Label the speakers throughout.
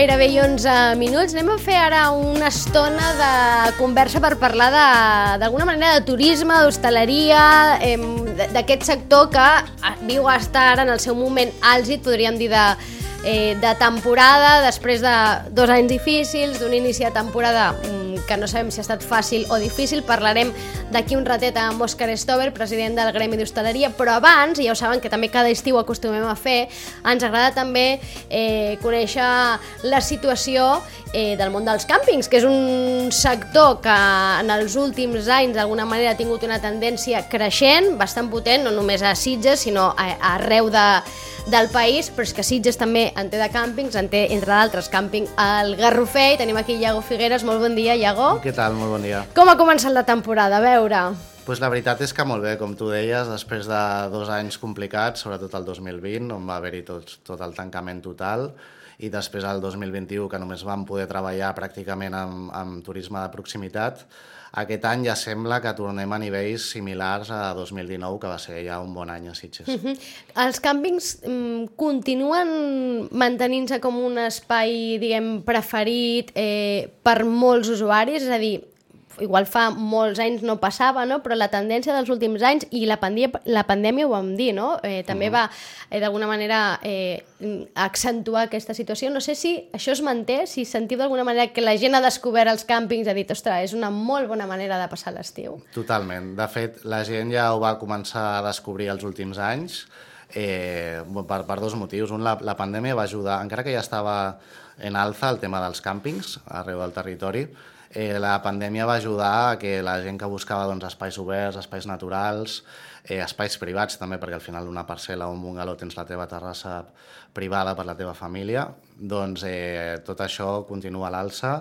Speaker 1: Les 10, gairebé i 11 minuts, anem a fer ara una estona de conversa per parlar d'alguna manera de turisme, d'hostaleria, d'aquest sector que ah, viu a estar en el seu moment àlgid, podríem dir, de, eh, de temporada, després de dos anys difícils, d'un inici de temporada mm, que no sabem si ha estat fàcil o difícil. Parlarem d'aquí un ratet amb Òscar Stover, president del Gremi d'Hostaleria, però abans, i ja ho saben que també cada estiu acostumem a fer, ens agrada també eh, conèixer la situació eh, del món dels càmpings, que és un sector que en els últims anys d'alguna manera ha tingut una tendència creixent, bastant potent, no només a Sitges, sinó a, a arreu de, del país, però és que Sitges també en té de càmpings, en té, entre d'altres, càmping al Garrofer, i tenim aquí Iago Figueres, molt bon dia, Iago.
Speaker 2: Què tal? Molt bon dia.
Speaker 1: Com ha començat la temporada? A veure...
Speaker 2: Pues la veritat és que molt bé, com tu deies, després de dos anys complicats, sobretot el 2020, on va haver-hi tot, tot el tancament total, i després el 2021, que només vam poder treballar pràcticament amb, amb turisme de proximitat, aquest any ja sembla que tornem a nivells similars a 2019, que va ser ja un bon any a Sitges. Mm -hmm.
Speaker 1: Els càmpings mm, continuen mantenint-se com un espai, diguem, preferit eh, per molts usuaris? És a dir, igual fa molts anys no passava, no? però la tendència dels últims anys, i la, pandèmia, la pandèmia ho vam dir, no? eh, també
Speaker 2: Mm.
Speaker 1: va eh, d'alguna manera eh, accentuar aquesta situació. No sé si això es manté, si sentiu d'alguna manera que la gent ha descobert els càmpings, ha dit, ostres, és una molt bona manera de passar l'estiu.
Speaker 2: Totalment. De fet, la gent ja ho va començar a descobrir els últims anys eh, per, per dos motius. Un, la, la pandèmia va ajudar, encara que ja estava en alza el tema dels càmpings arreu del territori, eh, la pandèmia va ajudar a que la gent que buscava doncs, espais oberts, espais naturals, eh, espais privats també, perquè al final una parcel·la o un bungalow tens la teva terrassa privada per la teva família, doncs eh, tot això continua a l'alça,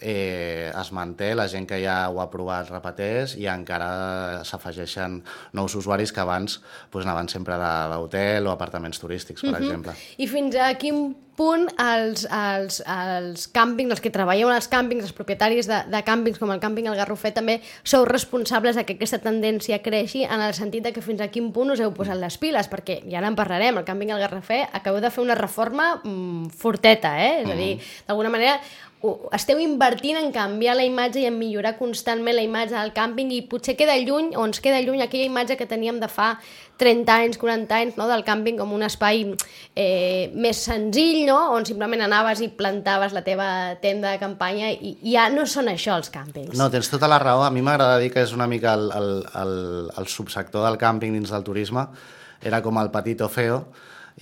Speaker 2: eh, es manté, la gent que ja ho ha provat repeteix i encara s'afegeixen nous usuaris que abans doncs, anaven sempre d'hotel o apartaments turístics, per exemple.
Speaker 1: I fins a quin punt els, els, els càmpings, els que treballeu en els càmpings, els propietaris de, de càmpings com el càmping El Garrofer, també sou responsables de que aquesta tendència creixi en el sentit de que fins a quin punt us heu posat les piles, perquè ja ara en parlarem, el càmping El Garrofer acabeu de fer una reforma mm, forteta, eh? És a dir, d'alguna manera esteu invertint en canviar la imatge i en millorar constantment la imatge del càmping i potser queda lluny, o ens queda lluny aquella imatge que teníem de fa 30 anys, 40 anys, no? del càmping com un espai eh, més senzill, no? on simplement anaves i plantaves la teva tenda de campanya i ja no són això els càmpings.
Speaker 2: No, tens tota la raó. A mi m'agrada dir que és una mica el, el, el, el subsector del càmping dins del turisme. Era com el petit o feo,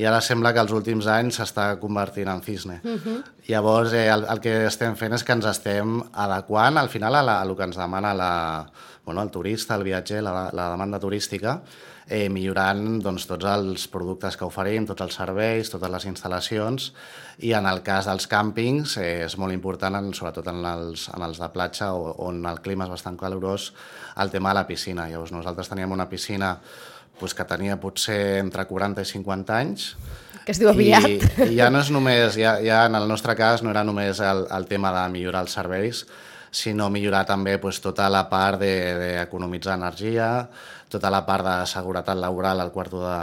Speaker 2: i ara sembla que els últims anys s'està convertint en cisne. Uh -huh. Llavors, eh, el, el que estem fent és que ens estem adequant al final a, la, a el que ens demana la, bueno, el turista, el viatger, la, la demanda turística, eh, millorant doncs, tots els productes que oferim, tots els serveis, totes les instal·lacions, i en el cas dels càmpings eh, és molt important, en, sobretot en els, en els de platja, o, on el clima és bastant calorós, el tema de la piscina. Llavors, nosaltres teníem una piscina pues, que tenia potser entre 40 i 50 anys,
Speaker 1: Que es diu aviat.
Speaker 2: i, i ja no és només, ja, ja en el nostre cas no era només el, el tema de millorar els serveis, sinó millorar també pues, tota la part d'economitzar de, energia, tota la part de seguretat laboral al quarto de,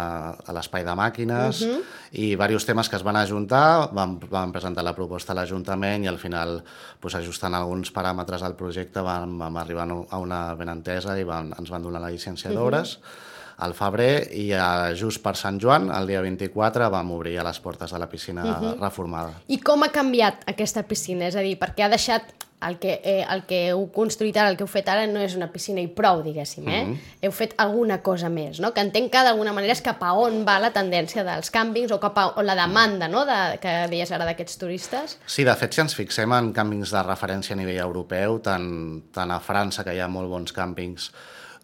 Speaker 2: de l'espai de màquines, uh -huh. i diversos temes que es van ajuntar, vam, vam presentar la proposta a l'Ajuntament i al final, pues, ajustant alguns paràmetres del projecte, vam, vam arribar a una benentesa i vam, ens van donar la llicència d'obres. Uh -huh al febrer i a, just per Sant Joan, el dia 24, vam obrir a les portes de la piscina uh -huh. reformada.
Speaker 1: I com ha canviat aquesta piscina? És a dir, perquè ha deixat el que, eh, el que heu construït ara, el que heu fet ara, no és una piscina i prou, diguéssim, eh? Mm -hmm. Heu fet alguna cosa més, no? Que entenc que d'alguna manera és cap a on va la tendència dels càmpings o cap a on la demanda, no?, de, que deies ara d'aquests turistes.
Speaker 2: Sí, de fet, si ens fixem en càmpings de referència a nivell europeu, tant, tant a França, que hi ha molt bons càmpings,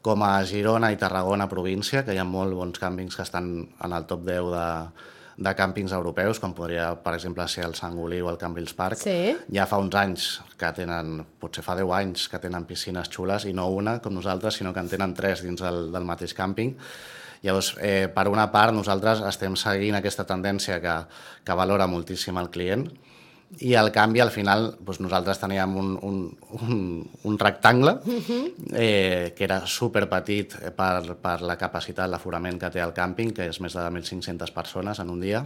Speaker 2: com a Girona i Tarragona província, que hi ha molt bons càmpings que estan en el top 10 de, de càmpings europeus, com podria, per exemple, ser el Sant Olí o el Cambrils Park.
Speaker 1: Sí.
Speaker 2: Ja fa uns anys que tenen, potser fa 10 anys, que tenen piscines xules, i no una, com nosaltres, sinó que en tenen tres dins del, del mateix càmping. Llavors, eh, per una part, nosaltres estem seguint aquesta tendència que, que valora moltíssim el client, i al canvi, al final, doncs nosaltres teníem un, un, un, un rectangle eh, que era super petit per, per la capacitat, l'aforament que té el càmping, que és més de 1.500 persones en un dia,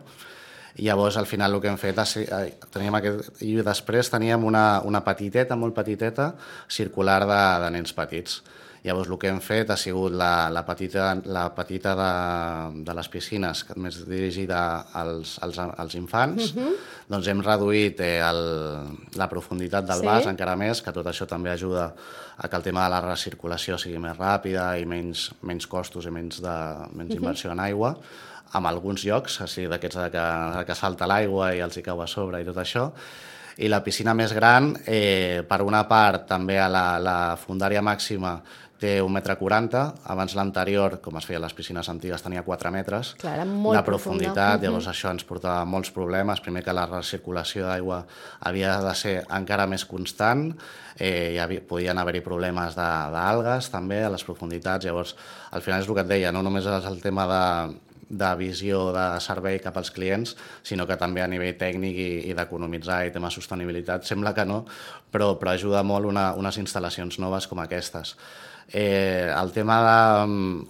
Speaker 2: i llavors al final el que hem fet és, eh, teníem aquest, i després teníem una, una petiteta, molt petiteta, circular de, de nens petits. Llavors el que hem fet ha sigut la, la petita, la petita de, de les piscines, més dirigida als, als, als infants, uh -huh. doncs hem reduït eh, el, la profunditat del
Speaker 1: Sí.
Speaker 2: vas encara més, que tot això també ajuda a que el tema de la recirculació sigui més ràpida i menys, menys costos i menys, de, menys inversió en aigua en alguns llocs, sigui, d'aquests de que, que salta l'aigua i els hi cau a sobre i tot això, i la piscina més gran, eh, per una part, també a la, la fundària màxima té un metre 40, abans l'anterior, com es feia a les piscines antigues, tenia 4 metres.
Speaker 1: Clar, molt
Speaker 2: de
Speaker 1: profunda.
Speaker 2: profunditat, llavors això ens portava molts problemes, primer que la recirculació d'aigua havia de ser encara més constant, eh, hi havia, podien haver-hi problemes d'algues també a les profunditats, llavors al final és el que et deia, no només és el tema de, de visió de servei cap als clients, sinó que també a nivell tècnic i, i d'economitzar i tema sostenibilitat, sembla que no, però, però ajuda molt una, unes instal·lacions noves com aquestes. Eh, el tema de, mm,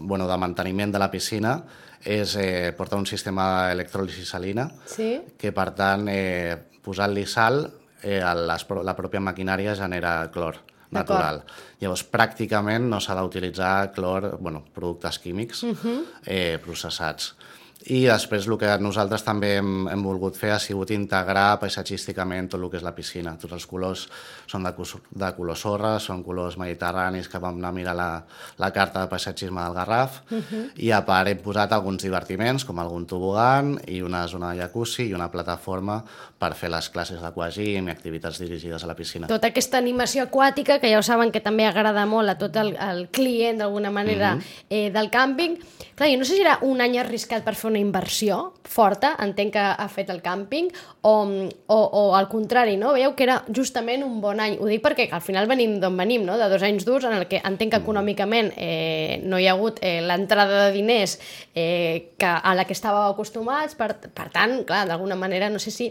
Speaker 2: bueno, de manteniment de la piscina és eh, portar un sistema d'electròlisi salina
Speaker 1: Sí?
Speaker 2: que, per tant, eh, posant-li sal, eh, les, la pròpia maquinària genera clor natural. Llavors, pràcticament no s'ha d'utilitzar clor, bueno, productes químics eh, processats. I després el que nosaltres també hem, hem volgut fer ha sigut integrar paisatgísticament tot el que és la piscina. Tots els colors són de, de color sorra, són colors mediterranis que vam anar a mirar la, la carta de paisatgisme del Garraf i a part hem posat alguns divertiments com algun tobogan i una zona de jacuzzi i una plataforma per fer les classes d'aquagim i activitats dirigides a la piscina.
Speaker 1: Tota aquesta animació aquàtica, que ja ho saben que també agrada molt a tot el, el client, d'alguna manera, eh, del càmping. Clar, jo no sé si era un any arriscat per fer una inversió forta, entenc que ha fet el càmping, o, o, o al contrari, no? Veieu que era justament un bon any. Ho dic perquè al final venim d'on venim, no? De dos anys durs en el que entenc que econòmicament eh, no hi ha hagut eh, l'entrada de diners eh, que, a la que estàveu acostumats, per, per tant, clar, d'alguna manera, no sé si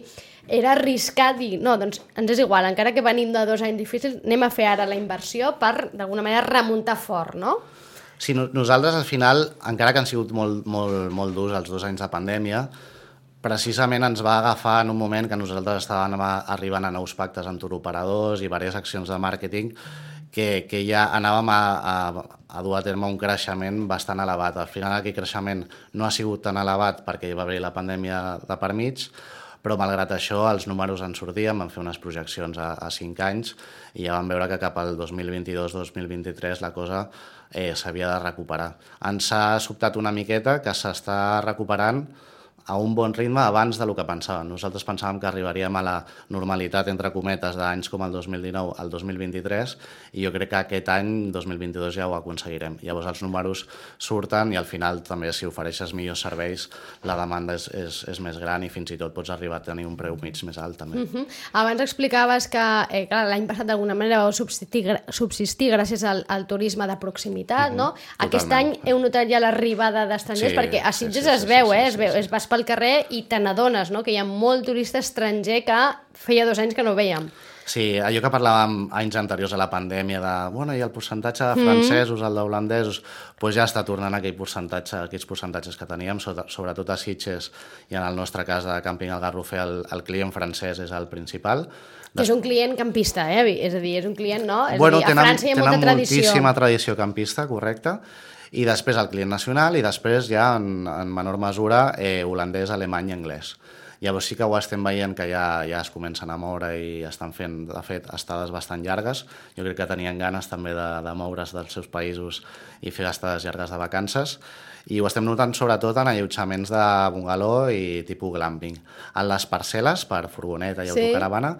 Speaker 1: era arriscat dir, no, doncs ens és igual, encara que venim de dos anys difícils, anem a fer ara la inversió per, d'alguna manera, remuntar fort, no?
Speaker 2: Sí, no, nosaltres al final, encara que han sigut molt, molt, molt durs els dos anys de pandèmia, precisament ens va agafar en un moment que nosaltres estàvem arribant a nous pactes amb turoperadors i diverses accions de màrqueting que, que ja anàvem a, a, a dur a terme un creixement bastant elevat. Al final aquell creixement no ha sigut tan elevat perquè hi va haver la pandèmia de per mig, però malgrat això els números en sortien, vam fer unes projeccions a, a 5 anys i ja vam veure que cap al 2022-2023 la cosa eh, s'havia de recuperar. Ens ha sobtat una miqueta que s'està recuperant a un bon ritme abans de lo que pensàvem. Nosaltres pensàvem que arribaríem a la normalitat, entre cometes, d'anys com el 2019 al 2023 i jo crec que aquest any, 2022, ja ho aconseguirem. Llavors els números surten i al final també si ofereixes millors serveis la demanda és, és, és més gran i fins i tot pots arribar a tenir un preu mig més alt també.
Speaker 1: Uh -huh. Abans explicaves que eh, l'any passat d'alguna manera vau subsistir, subsistir gràcies al, al turisme de proximitat, uh -huh. no? Aquest any
Speaker 2: Totalment.
Speaker 1: heu notat ja l'arribada d'estrangers,
Speaker 2: Sí,
Speaker 1: perquè a Sitges
Speaker 2: sí,
Speaker 1: es
Speaker 2: sí,
Speaker 1: veu,
Speaker 2: sí,
Speaker 1: eh?
Speaker 2: sí,
Speaker 1: es veu,
Speaker 2: sí.
Speaker 1: es vas pel carrer i te n'adones, no? Que hi ha molt turista estranger que feia dos anys que no veiem.
Speaker 2: Sí, allò que parlàvem anys anteriors a la pandèmia de, bueno, i el percentatge de francesos, el d'holandesos, doncs ja està tornant aquell percentatge, aquells percentatges que teníem, so- sobretot a Sitges i en el nostre cas de Càmping al Garrofer, el, el client francès és el principal.
Speaker 1: Que és un client campista, eh? És a dir, és un client, no? És
Speaker 2: bueno,
Speaker 1: a dir, a
Speaker 2: tenen,
Speaker 1: França hi ha
Speaker 2: tenen
Speaker 1: molta tradició.
Speaker 2: moltíssima tradició campista, correcte, i després el client nacional i després ja en, en menor mesura eh, holandès, alemany i anglès. Llavors sí que ho estem veient que ja, ja es comencen a moure i estan fent, de fet, estades bastant llargues. Jo crec que tenien ganes també de, de moure's dels seus països i fer estades llargues de vacances. I ho estem notant sobretot en allotjaments de bungalow i tipus glamping. En les parcel·les per furgoneta i
Speaker 1: Sí.
Speaker 2: autocaravana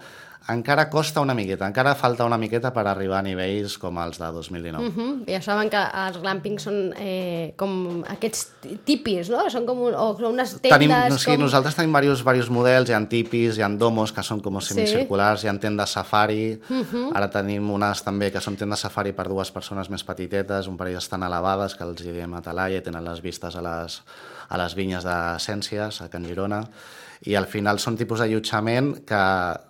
Speaker 2: encara costa una miqueta, encara falta una miqueta per arribar a nivells com els de 2019.
Speaker 1: Uh -huh. Ja saben que els glampings són eh, com aquests tipis, no? Són com un, o unes tendes...
Speaker 2: Tenim, no, sí,
Speaker 1: com...
Speaker 2: nosaltres tenim diversos, diversos models, hi ha tipis, hi ha domos que són com semicirculars, hi ha tendes safari, ara tenim unes també que són tendes safari per dues persones més petitetes, un parell estan elevades, que els diem a Talaia, i tenen les vistes a les, a les vinyes d'Essències, a Can Girona, i al final són tipus d'allotjament que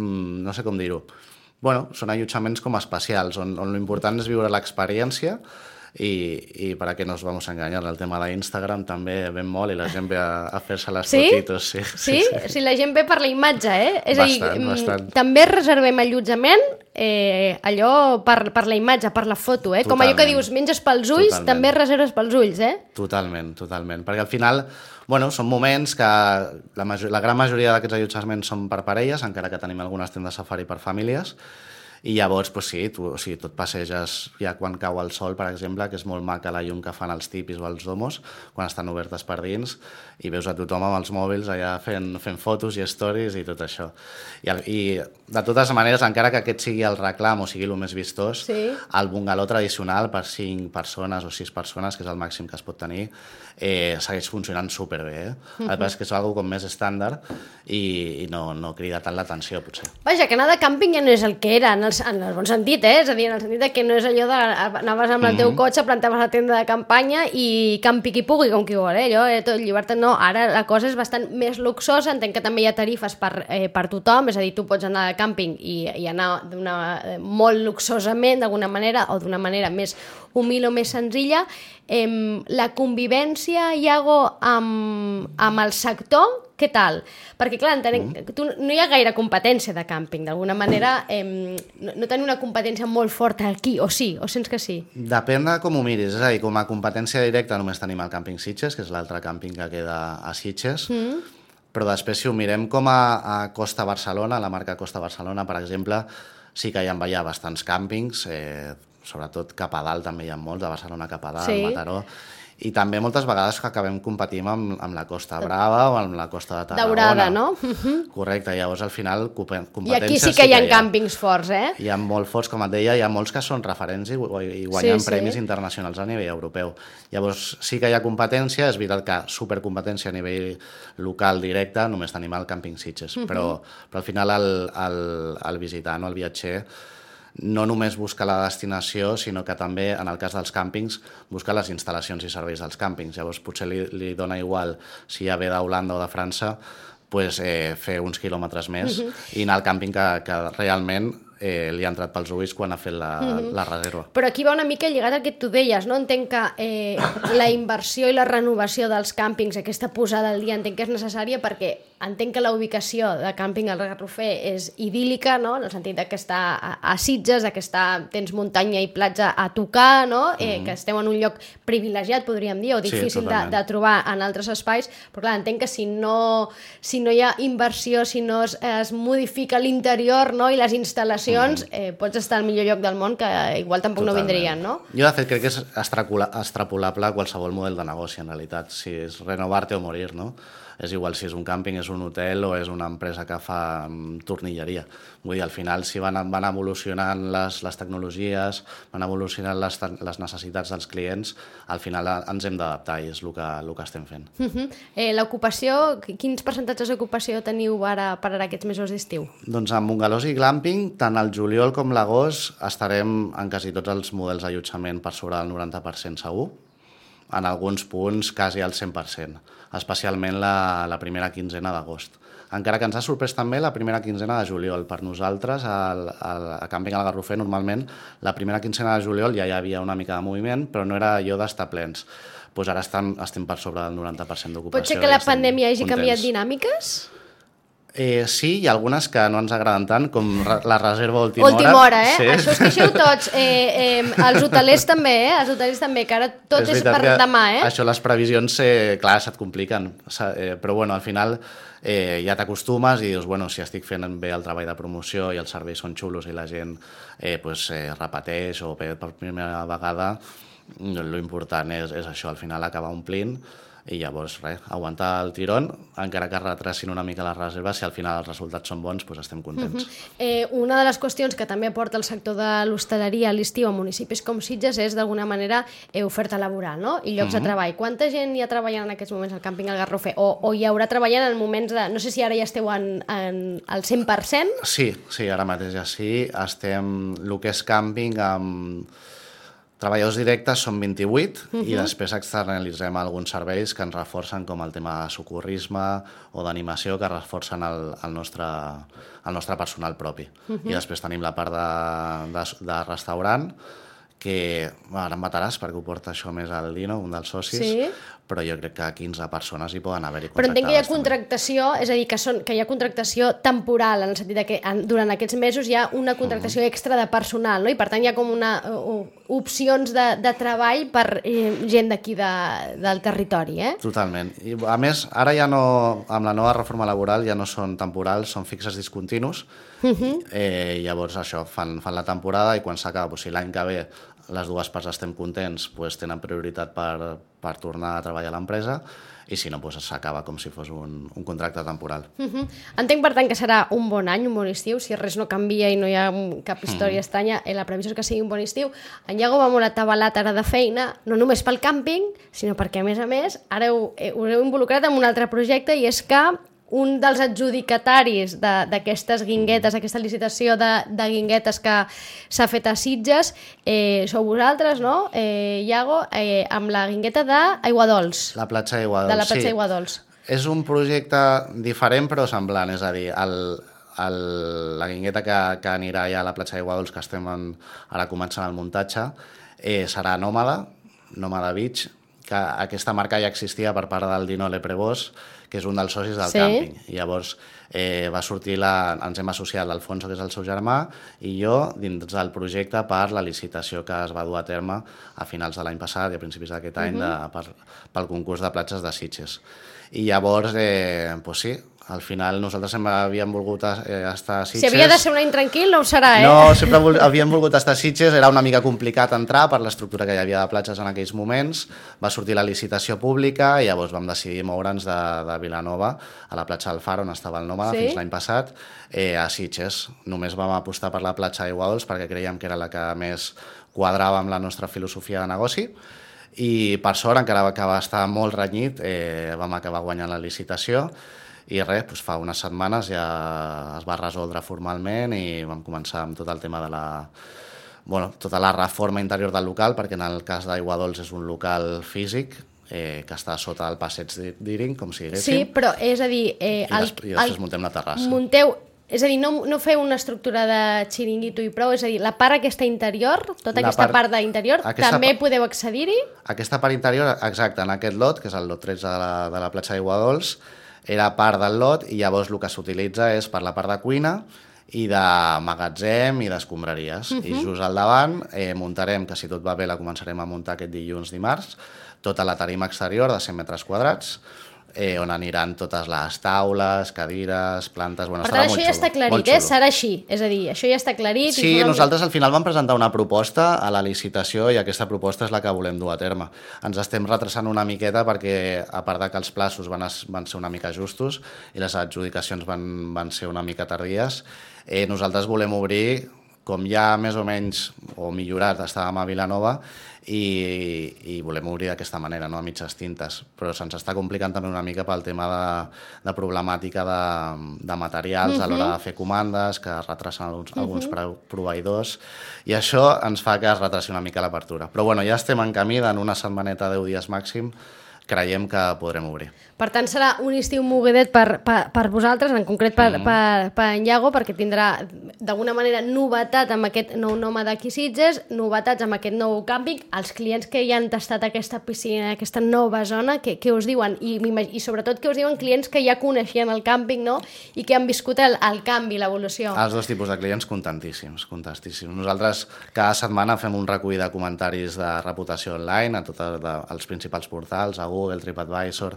Speaker 2: mm, no sé com dir-ho, bueno, són allotjaments com especials, on, on l'important és viure l'experiència i, i para que nos vamos a engañar, el tema d'Instagram també ven molt i la gent ve a, a fer-se les
Speaker 1: Sí?
Speaker 2: fotitos. Sí,
Speaker 1: Sí? O sigui, la gent ve per la imatge, eh? És a dir,
Speaker 2: Bastant,
Speaker 1: mm,
Speaker 2: bastant.
Speaker 1: també reservem allotjament eh, allò per, per la imatge, per la foto, eh? Com allò que
Speaker 2: Totalment.
Speaker 1: dius, menges pels ulls,
Speaker 2: Totalment.
Speaker 1: també reserves pels ulls, eh?
Speaker 2: Totalment, totalment. Perquè al final, bueno, són moments que la, major, la gran majoria d'aquests allotjaments són per parelles, encara que tenim algunes tendes safari per famílies, i llavors, pues sí, tu, o sigui, tu et passeges ja quan cau el sol, per exemple, que és molt maca la llum que fan els tipis o els domos, quan estan obertes per dins, i veus a tothom amb els mòbils allà fent, fent fotos i stories i tot això. I, el- I de totes maneres, encara que aquest sigui el reclam o sigui el més vistós,
Speaker 1: Sí.
Speaker 2: el bungaló tradicional per 5 persones o 6 persones, que és el màxim que es pot tenir, eh, segueix funcionant superbé. Eh? El que és que és algo com més estàndard i, i no, no crida tant l'atenció, potser.
Speaker 1: Vaja, que anar de càmping ja no és el que era, en el, en el bon sentit, eh? És a dir, en el sentit que no és allò de anaves amb el
Speaker 2: Mhm.
Speaker 1: teu cotxe, plantaves la tenda de campanya i campi qui pugui, com qui vol, eh? Allò, eh, tot llibertat, no. Ara la cosa és bastant més luxosa, entenc que també hi ha tarifes per, eh, per tothom, és a dir, tu pots anar de càmping i, i anar eh, molt luxosament, d'alguna manera, o d'una manera més humil o més senzilla. Em, la convivència, Iago, amb, amb el sector, què tal? Perquè, clar, entenem, mm. tu, no hi ha gaire competència de càmping. D'alguna manera, em, no, no tenim una competència molt forta aquí, o sí, o sents que sí?
Speaker 2: Depèn de com ho miris, és a dir, com a competència directa només tenim el càmping Sitges, que és l'altre càmping que queda a Sitges, mm. però després si ho mirem com a, a Costa Barcelona, la marca Costa Barcelona, per exemple, sí que hi ha, hi ha bastants càmpings, eh, sobretot cap a dalt també hi ha molts, de Barcelona cap a dalt,
Speaker 1: Sí.
Speaker 2: Mataró, i també moltes vegades que acabem competint amb, amb la Costa Brava o amb la Costa de Tarragona.
Speaker 1: Daurada, no?
Speaker 2: Correcte, llavors al final compe-
Speaker 1: I aquí sí que hi ha
Speaker 2: hi
Speaker 1: càmpings forts, eh?
Speaker 2: hi ha molt forts, com et deia, hi ha molts que són referents i, i guanyen
Speaker 1: Sí, sí.
Speaker 2: premis internacionals a nivell europeu. Llavors, sí que hi ha competència, és veritat que supercompetència a nivell local directe, només tenim el càmping Sitges,
Speaker 1: Mhm.
Speaker 2: però, però al final el, el, el visitant o el viatger no només busca la destinació, sinó que també, en el cas dels càmpings, busca les instal·lacions i serveis dels càmpings. Llavors, potser li, li dona igual si ja ve d'Holanda o de França pues, eh, fer uns quilòmetres més i anar al càmping que, que realment eh, li ha entrat pels ulls quan ha fet la, la reserva.
Speaker 1: Però aquí va una mica lligat al que tu deies, no? Entenc que eh, la inversió i la renovació dels càmpings, aquesta posada al dia, entenc que és necessària perquè entenc que la ubicació de càmping al Garrofer és idíl·lica, no? En el sentit de que està a, a Sitges, de que està, tens muntanya i platja a tocar, no? Eh, que esteu en un lloc privilegiat, podríem dir, o
Speaker 2: Sí,
Speaker 1: difícil de,
Speaker 2: totalment.
Speaker 1: de trobar en altres espais, però clar, entenc que si no, si no hi ha inversió, si no es, es modifica l'interior no? i les instal·lacions, eh, pots estar al millor lloc del món que igual tampoc no
Speaker 2: Totalment.
Speaker 1: vindrien, no?
Speaker 2: Jo, de fet, crec que és extrapolable a qualsevol model de negoci, en realitat. Si és renovar-te o morir, no? És igual si és un càmping, és un hotel o és una empresa que fa mm, tornilleria. Vull dir, al final, si van, van evolucionant les, les tecnologies, van evolucionant les, les necessitats dels clients, al final eh, ens hem d'adaptar i és el que, el que estem fent.
Speaker 1: Uh -huh. eh, L'ocupació, qui- quins percentatges d'ocupació teniu ara per ara aquests mesos d'estiu?
Speaker 2: Doncs amb bungalows i glamping, tant el juliol com l'agost estarem en quasi tots els models d'allotjament per sobre del 90% segur, en alguns punts quasi al 100%, especialment la, la primera quinzena d'agost. Encara que ens ha sorprès també la primera quinzena de juliol. Per nosaltres, al, al, a Camping al Garrofer, normalment, la primera quinzena de juliol ja hi havia una mica de moviment, però no era allò d'estar plens. Pues ara estem, estem per sobre del 90% d'ocupació.
Speaker 1: Pot ser que la pandèmia hagi
Speaker 2: contents.
Speaker 1: canviat dinàmiques?
Speaker 2: Eh, sí, hi ha algunes que no ens agraden tant, com la reserva última,
Speaker 1: Última hora, eh?
Speaker 2: Sí.
Speaker 1: Això es queixeu tots. Eh, eh, els hotelers també, eh? Els hotelers també, que ara tot és, és per demà, eh?
Speaker 2: Això, les previsions, eh, clar, se't compliquen. Eh, però, bueno, al final eh, ja t'acostumes i dius, bueno, si estic fent bé el treball de promoció i els serveis són xulos i la gent eh, pues, eh, repeteix o per primera vegada, lo important és, és això, al final acabar omplint i llavors, res, aguantar el tirón, encara que retrasin una mica les reserves, si al final els resultats són bons, doncs estem contents.
Speaker 1: Eh, una de les qüestions que també aporta el sector de l'hostaleria a l'estiu a municipis com Sitges és d'alguna manera eh, oferta laboral no? i llocs de treball. Quanta gent hi ha treballant en aquests moments al càmping al Garrofer? O, o hi haurà treballant en moments de... No sé si ara ja esteu en, en, al 100%?
Speaker 2: Sí, sí, ara mateix ja sí. Estem, el que és càmping, amb treballadors directes són 28 i després externalitzem alguns serveis que ens reforcen com el tema de socorrisme o d'animació que reforcen el, el, nostre, el nostre personal propi. I després tenim la part de, de, de restaurant que ara em mataràs perquè ho porta això més al Dino, un dels socis,
Speaker 1: Sí.
Speaker 2: Però jo crec que 15 persones hi poden haver-hi
Speaker 1: Però entenc que hi ha
Speaker 2: contractades també.
Speaker 1: contractació, és a dir, que, són, que hi ha contractació temporal, en el sentit que en, durant aquests mesos hi ha una contractació extra de personal, no? i per tant hi ha com una, uh, opcions de, de treball per eh, gent d'aquí de, del territori, eh?
Speaker 2: Totalment. I, a més, ara ja no, amb la nova reforma laboral ja no són temporals, són fixes discontinus. Uh -huh. eh, llavors això, fan, fan la temporada i quan s'acaba, doncs, si l'any que ve les dues parts estem contents, doncs, tenen prioritat per, per tornar a treballar a l'empresa i si no, doncs, s'acaba com si fos un, un contracte temporal.
Speaker 1: Uh -huh. Entenc, per tant, que serà un bon any, un bon estiu, si res no canvia i no hi ha cap història mm. estranya, eh, la previsió és que sigui un bon estiu. En Iago va molt atabalat ara de feina, no només pel càmping, sinó perquè, a més a més, ara heu, eh, us heu involucrat en un altre projecte i és que un dels adjudicataris de- d'aquestes guinguetes, aquesta licitació de, de guinguetes que s'ha fet a Sitges, eh, sou vosaltres, no, eh, Iago, eh, amb la guingueta d'Aiguadols,
Speaker 2: La platja d'Iguadols.
Speaker 1: de la platja
Speaker 2: sí.
Speaker 1: d'Aiguadols.
Speaker 2: És un projecte diferent però semblant, és a dir, el, el, la guingueta que, que anirà ja a la platja d'Iguadols, que estem en, ara començant el muntatge, eh, serà Nòmada, Nòmada Beach, que aquesta marca ja existia per part del Dino Leprevós, que és un dels socis del
Speaker 1: Sí.
Speaker 2: càmping. I llavors eh, va sortir la, ens hem associat l'Alfonso, que és el seu germà, i jo dins del projecte per la licitació que es va dur a terme a finals de l'any passat i a principis d'aquest any de, per, pel concurs de platges de Sitges. I llavors, eh, pues sí, al final nosaltres sempre havíem volgut eh, estar a
Speaker 1: Si
Speaker 2: Sitges.
Speaker 1: havia de ser un any tranquil, no ho serà, eh?
Speaker 2: No, sempre vol, havíem volgut estar a Sitges, era una mica complicat entrar per l'estructura que hi havia de platges en aquells moments, va sortir la licitació pública i llavors vam decidir moure'ns de, de Vilanova a la platja del Far, on estava el Nòmada
Speaker 1: Sí.
Speaker 2: fins l'any passat, eh, a Sitges. Només vam apostar per la platja d'Iguadols perquè creiem que era la que més quadrava amb la nostra filosofia de negoci i per sort, encara que va estar molt renyit, eh, vam acabar guanyant la licitació i res, doncs fa unes setmanes ja es va resoldre formalment i vam començar amb tot el tema de la, bueno, tota la reforma interior del local, perquè en el cas d'Aiguadols és un local físic eh, que està sota el passeig d'Iring, com si
Speaker 1: Sí,
Speaker 2: diguéssim,
Speaker 1: però és a dir... Eh,
Speaker 2: i, des, i després muntem la terrassa.
Speaker 1: Munteu, és a dir, no, no feu una estructura de xiringuito i prou, és a dir, la part aquesta interior, tota
Speaker 2: La
Speaker 1: aquesta
Speaker 2: part-
Speaker 1: part, d'interior, també
Speaker 2: pa-
Speaker 1: podeu accedir-hi?
Speaker 2: Aquesta part interior, exacte, en aquest lot, que és el lot 13 de la, de la platja d'Iguadols, era part del lot i llavors el que s'utilitza és per la part de cuina i de magatzem i d'escombraries. Uh -huh. I just al davant eh, muntarem, que si tot va bé la començarem a muntar aquest dilluns dimarts, tota la tarima exterior de 100 metres quadrats, eh, on aniran totes les taules, cadires, plantes... Bueno,
Speaker 1: Per tant, això ja
Speaker 2: xulo,
Speaker 1: està aclarit, eh? Serà així. És a dir, això ja està aclarit. i
Speaker 2: Sí,
Speaker 1: forma-
Speaker 2: nosaltres al final vam presentar una proposta a la licitació i aquesta proposta és la que volem dur a terme. Ens estem retrasant una miqueta perquè, a part de que els plaços van, van ser una mica justos i les adjudicacions van, van ser una mica tardies, eh, nosaltres volem obrir com ja més o menys, o millorat, estàvem a Vilanova i, i volem obrir d'aquesta manera, no? a mitges tintes. Però se'ns està complicant també una mica pel tema de, de problemàtica de, de materials uh -huh. a l'hora de fer comandes, que es retrasen alguns, uh -huh. alguns pro- proveïdors, i això ens fa que es retrasi una mica l'apertura. Però bueno, ja estem en camí, en una setmaneta, 10 dies màxim, creiem que podrem obrir.
Speaker 1: Per tant, serà un estiu mogudet per, per, per vosaltres, en concret per,
Speaker 2: Mm-hmm.
Speaker 1: per, per en Iago, perquè tindrà d'alguna manera novetat amb aquest nou nom d'aquí Sitges, novetats amb aquest nou càmping, els clients que ja han tastat aquesta piscina, aquesta nova zona, què, què us diuen? I, I sobretot què us diuen clients que ja coneixien el càmping no? i que han viscut el, el canvi, l'evolució.
Speaker 2: Els dos tipus de clients contentíssims, contentíssims. Nosaltres cada setmana fem un recull de comentaris de reputació online a tots els principals portals, a Google, TripAdvisor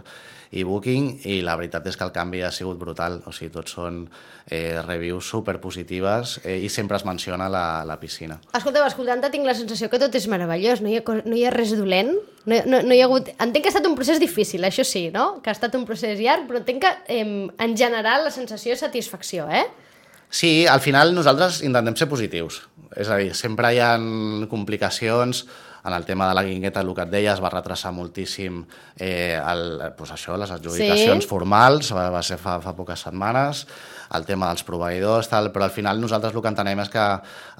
Speaker 2: i Booking, i la veritat és que el canvi ha sigut brutal. O sigui, tots són eh, reviews superpositives eh, i sempre es menciona la, la piscina.
Speaker 1: Escolteu, escoltant-te tinc la sensació que tot és meravellós, no hi ha, no hi ha res dolent, no, no, no hi ha hagut... Entenc que ha estat un procés difícil, això sí, no? Que ha estat un procés llarg, però entenc que eh, en general la sensació és satisfacció, eh?
Speaker 2: Sí, al final nosaltres intentem ser positius. És a dir, sempre hi ha complicacions, en el tema de la guingueta, el que et deia, es va retrasar moltíssim eh, el, pues això, les adjudicacions
Speaker 1: Sí.
Speaker 2: formals, va, va ser fa, fa poques setmanes, el tema dels proveïdors, tal, però al final nosaltres el que entenem és que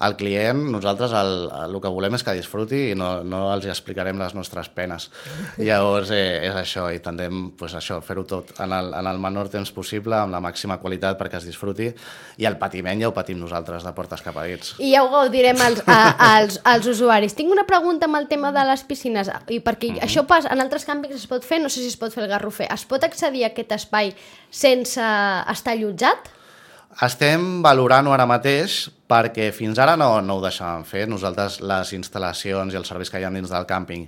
Speaker 2: el client, nosaltres el, el que volem és que disfruti i no, no els explicarem les nostres penes. Llavors eh, és això, i tendem pues, això, fer-ho tot en el, en el menor temps possible, amb la màxima qualitat perquè es disfruti, i el patiment ja ho patim nosaltres de portes cap a dins.
Speaker 1: I ja ho gaudirem als, a, als, als usuaris. Tinc una pregunta amb el tema de les piscines, i perquè
Speaker 2: Mhm.
Speaker 1: això pas, en altres càmpings es pot fer, no sé si es pot fer el Garrofer, es pot accedir a aquest espai sense estar allotjat?
Speaker 2: Estem valorant-ho ara mateix perquè fins ara no, no ho deixàvem fer. Nosaltres les instal·lacions i els serveis que hi ha dins del càmping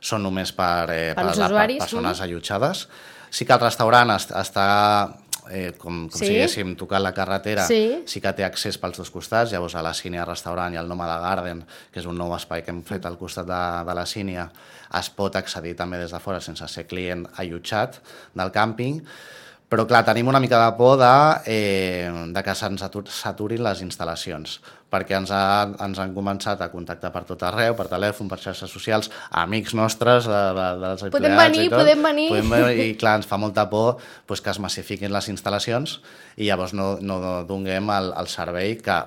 Speaker 2: són només per, eh,
Speaker 1: Per als
Speaker 2: la-
Speaker 1: usuaris,
Speaker 2: persones allotjades. Sí que el restaurant est està eh, com, com
Speaker 1: Sí.
Speaker 2: si diguéssim tocant la carretera,
Speaker 1: Sí.
Speaker 2: sí que té accés pels dos costats, llavors a la Sínia Restaurant i al Nomada Garden, que és un nou espai que hem fet al costat de, de la Sínia, es pot accedir també des de fora sense ser client allotjat del càmping, però clar, tenim una mica de por de, eh, de que se'ns atu- saturin les instal·lacions, perquè ens, ha, ens han començat a contactar per tot arreu, per telèfon, per xarxes socials, amics nostres de, de, dels
Speaker 1: Podem
Speaker 2: empleats
Speaker 1: venir,
Speaker 2: i tot.
Speaker 1: podem venir.
Speaker 2: Podem venir, i clar, ens fa molta por pues, que es massifiquin les instal·lacions i llavors no, no donem el, el servei que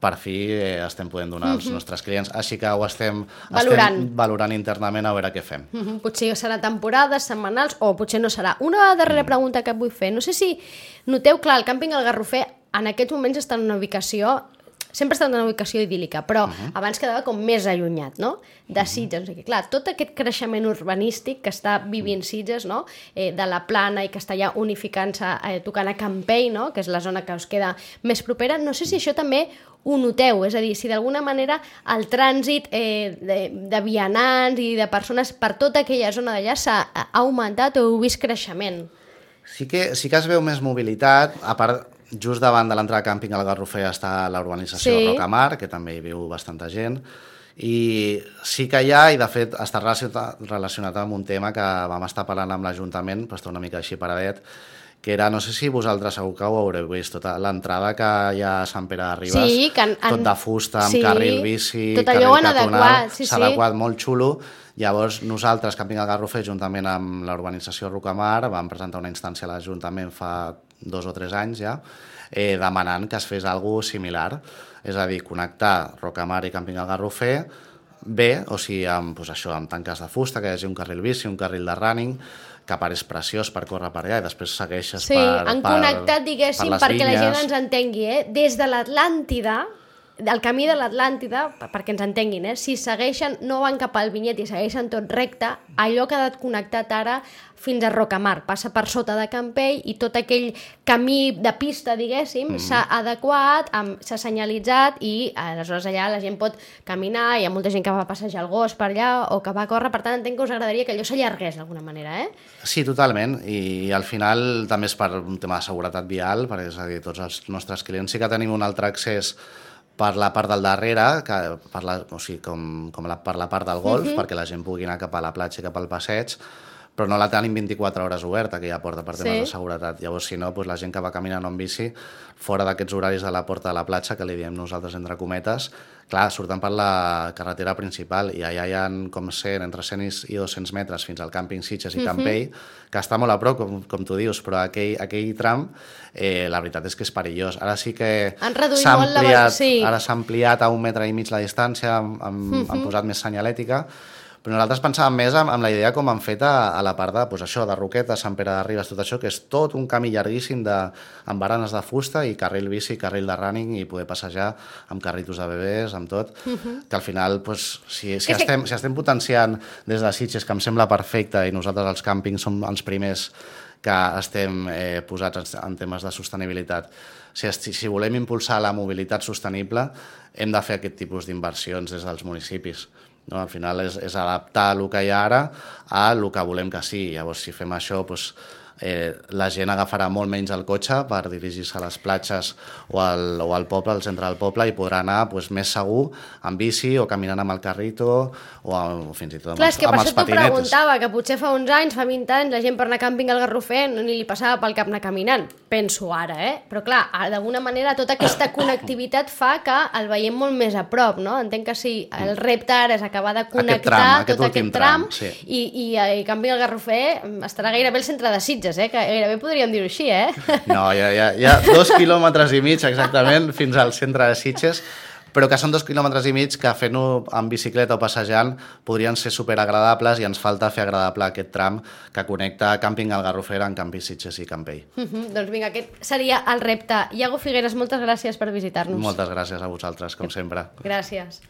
Speaker 2: per fi eh, estem podent donar als nostres clients. Així que ho estem
Speaker 1: Valorant.
Speaker 2: estem valorant internament a veure què fem.
Speaker 1: Mm -hmm. Potser serà temporades, setmanals, o potser no serà. Una darrera
Speaker 2: Mm.
Speaker 1: pregunta que et vull fer. No sé si noteu, clar, el càmping al Garrofer en aquests moments està en una ubicació sempre està en una ubicació idíl·lica, però uh -huh. abans quedava com més allunyat, no? De Sitges, no sé què. Clar, tot aquest creixement urbanístic que està vivint Sitges, no? Eh, de la plana i que està ja unificant-se, eh, tocant a Campell, no? Que és la zona que us queda més propera. No sé si això també ho noteu, és a dir, si d'alguna manera el trànsit eh, de, de vianants i de persones per tota aquella zona d'allà s'ha ha augmentat o heu vist creixement.
Speaker 2: Sí que, sí que es veu més mobilitat, a part, just davant de l'entrada de càmping al Garrofer està la urbanització
Speaker 1: Sí.
Speaker 2: sí. Rocamar, que també hi viu bastanta gent, i sí que hi ha, i de fet està relacionat, amb un tema que vam estar parlant amb l'Ajuntament, però està una mica així paradet, que era, no sé si vosaltres segur que ho haureu vist, tota l'entrada que hi ha a Sant Pere de Ribes,
Speaker 1: Sí, que han-
Speaker 2: tot de fusta, amb
Speaker 1: sí,
Speaker 2: carril bici,
Speaker 1: tot
Speaker 2: carril
Speaker 1: allò
Speaker 2: peatonal,
Speaker 1: adequat, sí,
Speaker 2: s'ha
Speaker 1: sí.
Speaker 2: adequat molt xulo. Llavors, nosaltres, Camping al Garrofer, juntament amb l'urbanització Rocamar, vam presentar una instància a l'Ajuntament fa dos o tres anys ja, eh, demanant que es fes alguna similar. És a dir, connectar Rocamar i Camping al Garrofer bé, o sigui, amb, doncs això, amb tanques de fusta, que hi hagi un carril bici, un carril de running, que és preciós per córrer per allà i després segueixes
Speaker 1: Sí,
Speaker 2: per,
Speaker 1: han
Speaker 2: per,
Speaker 1: connectat, diguéssim,
Speaker 2: per
Speaker 1: perquè la gent
Speaker 2: vinyes.
Speaker 1: ens entengui, eh? Des de l'Atlàntida, del camí de l'Atlàntida, per- perquè ens entenguin, eh? si segueixen, no van cap al vinyet i segueixen tot recte, allò ha quedat connectat ara fins a Rocamar, passa per sota de Campell i tot aquell camí de pista, diguéssim, mm. s'ha adequat, s'ha senyalitzat i aleshores allà la gent pot caminar, hi ha molta gent que va passejar el gos per allà o que va córrer, per tant entenc que us agradaria que allò s'allargués d'alguna manera, eh?
Speaker 2: Sí, totalment, i al final també és per un tema de seguretat vial, perquè és a dir, tots els nostres clients sí que tenim un altre accés per la part del darrere, que per la, o sigui, com, com la, per la part del golf, perquè la gent pugui anar cap a la platja i cap al passeig, però no la tenim 24 hores oberta, aquella porta, per temes
Speaker 1: Sí.
Speaker 2: de seguretat. Llavors, si no, doncs la gent que va caminant en bici, fora d'aquests horaris de la porta de la platja, que li diem nosaltres entre cometes, clar, surten per la carretera principal i allà hi ha com 100, entre 100 i 200 metres fins al càmping Sitges i Campell, que està molt a prop, com, com tu dius, però aquell, aquell tram, eh, la veritat és que és perillós. Ara sí que s'ha
Speaker 1: molt la-
Speaker 2: ampliat,
Speaker 1: sí.
Speaker 2: ara s'ha ampliat a un metre i mig la distància, han, han, han posat més senyalètica, però nosaltres pensàvem més amb, amb la idea com han fet a, a la part de, doncs això, de Roqueta, Sant Pere de Ribes, tot això, que és tot un camí llarguíssim de, amb baranes de fusta i carril bici, carril de running i poder passejar amb carritos de bebès, amb tot, que al final, doncs, si, si, estem, si estem potenciant des de Sitges, que em sembla perfecte, i nosaltres els càmpings som els primers que estem eh, posats en, en temes de sostenibilitat. Si, si volem impulsar la mobilitat sostenible, hem de fer aquest tipus d'inversions des dels municipis. No? Al final és, és adaptar el que hi ha ara a el que volem que sigui. Llavors, si fem això, doncs, eh, la gent agafarà molt menys el cotxe per dirigir-se a les platges o al, o al poble, al centre del poble, i podrà anar pues, més segur amb bici o caminant amb el carrito o, o fins i tot amb,
Speaker 1: Clar, és que
Speaker 2: els,
Speaker 1: per
Speaker 2: amb els
Speaker 1: això t'ho
Speaker 2: patinetes.
Speaker 1: preguntava, que potser fa uns anys, fa 20 anys, la gent per anar a càmping al Garrofer no ni li passava pel cap anar caminant. Penso ara, eh? Però clar, d'alguna manera tota aquesta connectivitat fa que el veiem molt més a prop, no? Entenc que sí, el repte ara és acabar de connectar
Speaker 2: tram, aquest
Speaker 1: tot aquest tram,
Speaker 2: tram, sí.
Speaker 1: i, i, i Càmping al Garrofer estarà gairebé al centre de Sitges, eh? Que gairebé podríem dir-ho així, eh?
Speaker 2: No, hi ha, hi, ha, hi ha dos quilòmetres i mig exactament fins al centre de Sitges, però que són dos quilòmetres i mig que fent-ho amb bicicleta o passejant podrien ser superagradables i ens falta fer agradable aquest tram que connecta Càmping al Garrofer amb Campi Sitges i Campell.
Speaker 1: Uh -huh. Doncs vinga, aquest seria el repte. Iago Figueres, moltes gràcies per visitar-nos.
Speaker 2: Moltes gràcies a vosaltres, com sempre.
Speaker 1: Gràcies.